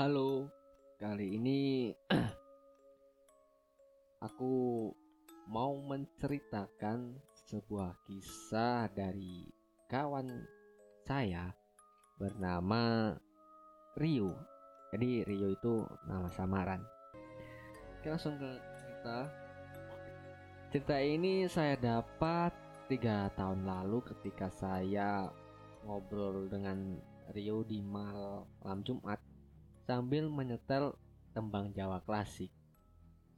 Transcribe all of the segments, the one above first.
Halo, kali ini aku mau menceritakan sebuah kisah dari kawan saya bernama Rio. Jadi Rio itu nama samaran. Oke langsung ke cerita. Cerita ini saya dapat tiga tahun lalu ketika saya ngobrol dengan Rio di malam Jumat sambil menyetel tembang Jawa klasik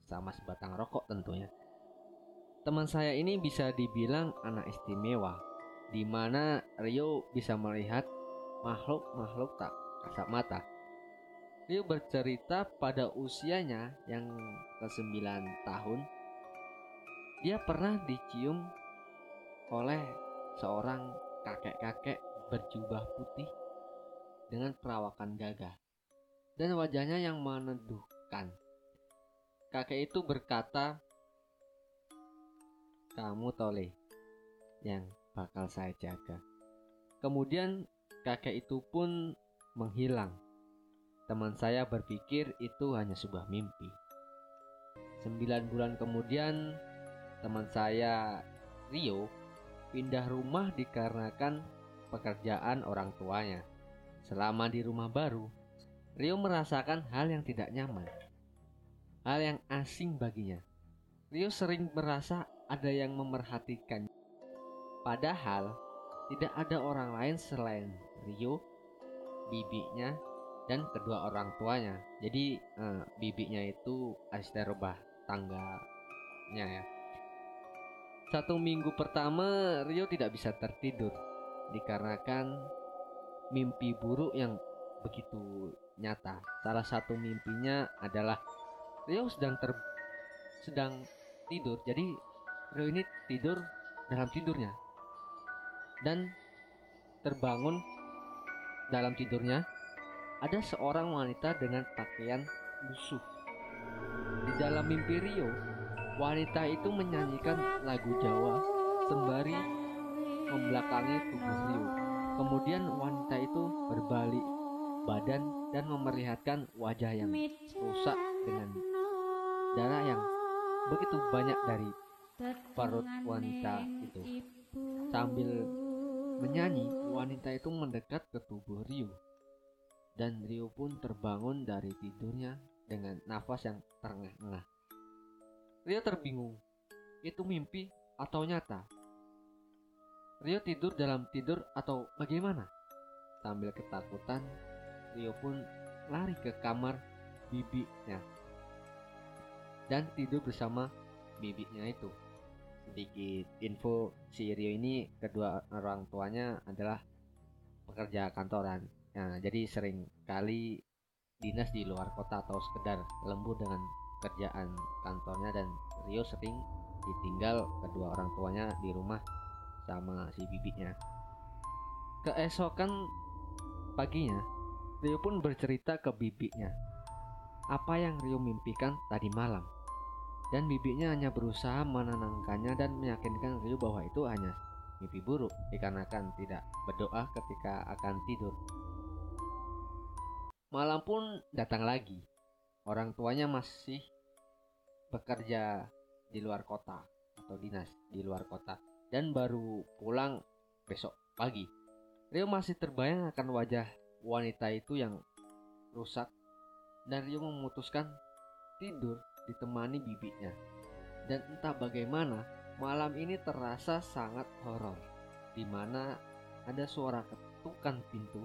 sama sebatang rokok tentunya. Teman saya ini bisa dibilang anak istimewa, di mana Rio bisa melihat makhluk-makhluk tak kasat mata. Rio bercerita pada usianya yang ke-9 tahun, dia pernah dicium oleh seorang kakek-kakek berjubah putih dengan perawakan gagah dan wajahnya yang meneduhkan. Kakek itu berkata, "Kamu Tole yang bakal saya jaga." Kemudian kakek itu pun menghilang. Teman saya berpikir itu hanya sebuah mimpi. Sembilan bulan kemudian, teman saya Rio pindah rumah dikarenakan pekerjaan orang tuanya. Selama di rumah baru, Rio merasakan hal yang tidak nyaman, hal yang asing baginya. Rio sering merasa ada yang memerhatikan, padahal tidak ada orang lain selain Rio, bibinya, dan kedua orang tuanya. Jadi eh, bibinya itu asisten rumah tangganya ya. Satu minggu pertama Rio tidak bisa tertidur dikarenakan mimpi buruk yang begitu nyata. Salah satu mimpinya adalah Rio sedang ter sedang tidur. Jadi Rio ini tidur dalam tidurnya dan terbangun dalam tidurnya ada seorang wanita dengan pakaian lusuh. Di dalam mimpi Rio, wanita itu menyanyikan lagu Jawa sembari membelakangi tubuh Rio. Kemudian wanita itu berbalik badan dan memperlihatkan wajah yang rusak dengan darah yang begitu banyak dari perut wanita itu. Sambil menyanyi, wanita itu mendekat ke tubuh Rio. Dan Rio pun terbangun dari tidurnya dengan nafas yang terengah-engah. Rio terbingung, itu mimpi atau nyata? Rio tidur dalam tidur atau bagaimana? Sambil ketakutan, Rio pun lari ke kamar bibinya dan tidur bersama bibinya itu. Sedikit info si Rio ini kedua orang tuanya adalah pekerja kantoran. Nah, jadi sering kali dinas di luar kota atau sekedar lembur dengan kerjaan kantornya dan Rio sering ditinggal kedua orang tuanya di rumah sama si bibinya. Keesokan paginya, Rio pun bercerita ke bibinya apa yang Rio mimpikan tadi malam. Dan bibinya hanya berusaha menenangkannya dan meyakinkan Rio bahwa itu hanya mimpi buruk dikarenakan tidak berdoa ketika akan tidur. Malam pun datang lagi. Orang tuanya masih bekerja di luar kota atau dinas di luar kota dan baru pulang besok pagi. Rio masih terbayang akan wajah wanita itu yang rusak dan Rio memutuskan tidur ditemani bibinya. Dan entah bagaimana, malam ini terasa sangat horor, di mana ada suara ketukan pintu.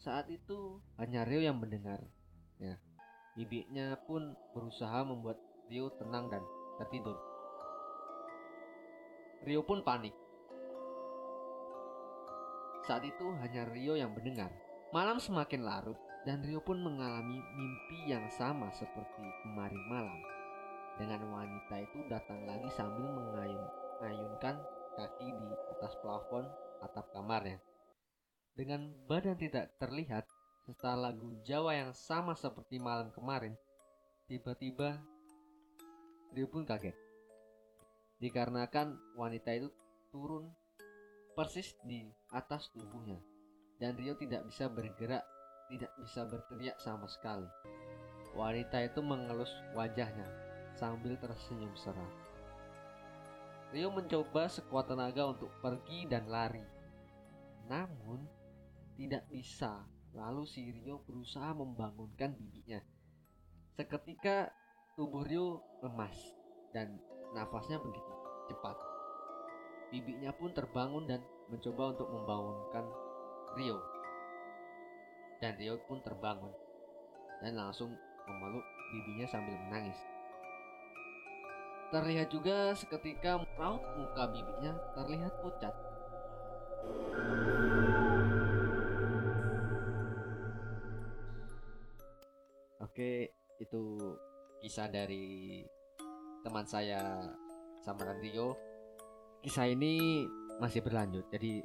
Saat itu hanya Rio yang mendengar. Ya, bibinya pun berusaha membuat Rio tenang dan tertidur. Rio pun panik saat itu hanya Rio yang mendengar. Malam semakin larut dan Rio pun mengalami mimpi yang sama seperti kemarin malam. Dengan wanita itu datang lagi sambil mengayun-ayunkan kaki di atas plafon atap kamarnya. Dengan badan tidak terlihat, serta lagu Jawa yang sama seperti malam kemarin, tiba-tiba Rio pun kaget. Dikarenakan wanita itu turun persis di atas tubuhnya dan Rio tidak bisa bergerak, tidak bisa berteriak sama sekali. Wanita itu mengelus wajahnya sambil tersenyum seram. Rio mencoba sekuat tenaga untuk pergi dan lari. Namun, tidak bisa. Lalu si Rio berusaha membangunkan bibinya. Seketika tubuh Rio lemas dan nafasnya begitu cepat. Bibinya pun terbangun dan mencoba untuk membangunkan Rio. Dan Rio pun terbangun dan langsung memeluk bibinya sambil menangis. Terlihat juga seketika raut muka bibinya terlihat pucat. Oke, itu kisah dari teman saya Samaran Rio. Kisah ini masih berlanjut, jadi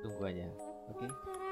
tunggu aja. Oke. midhangetno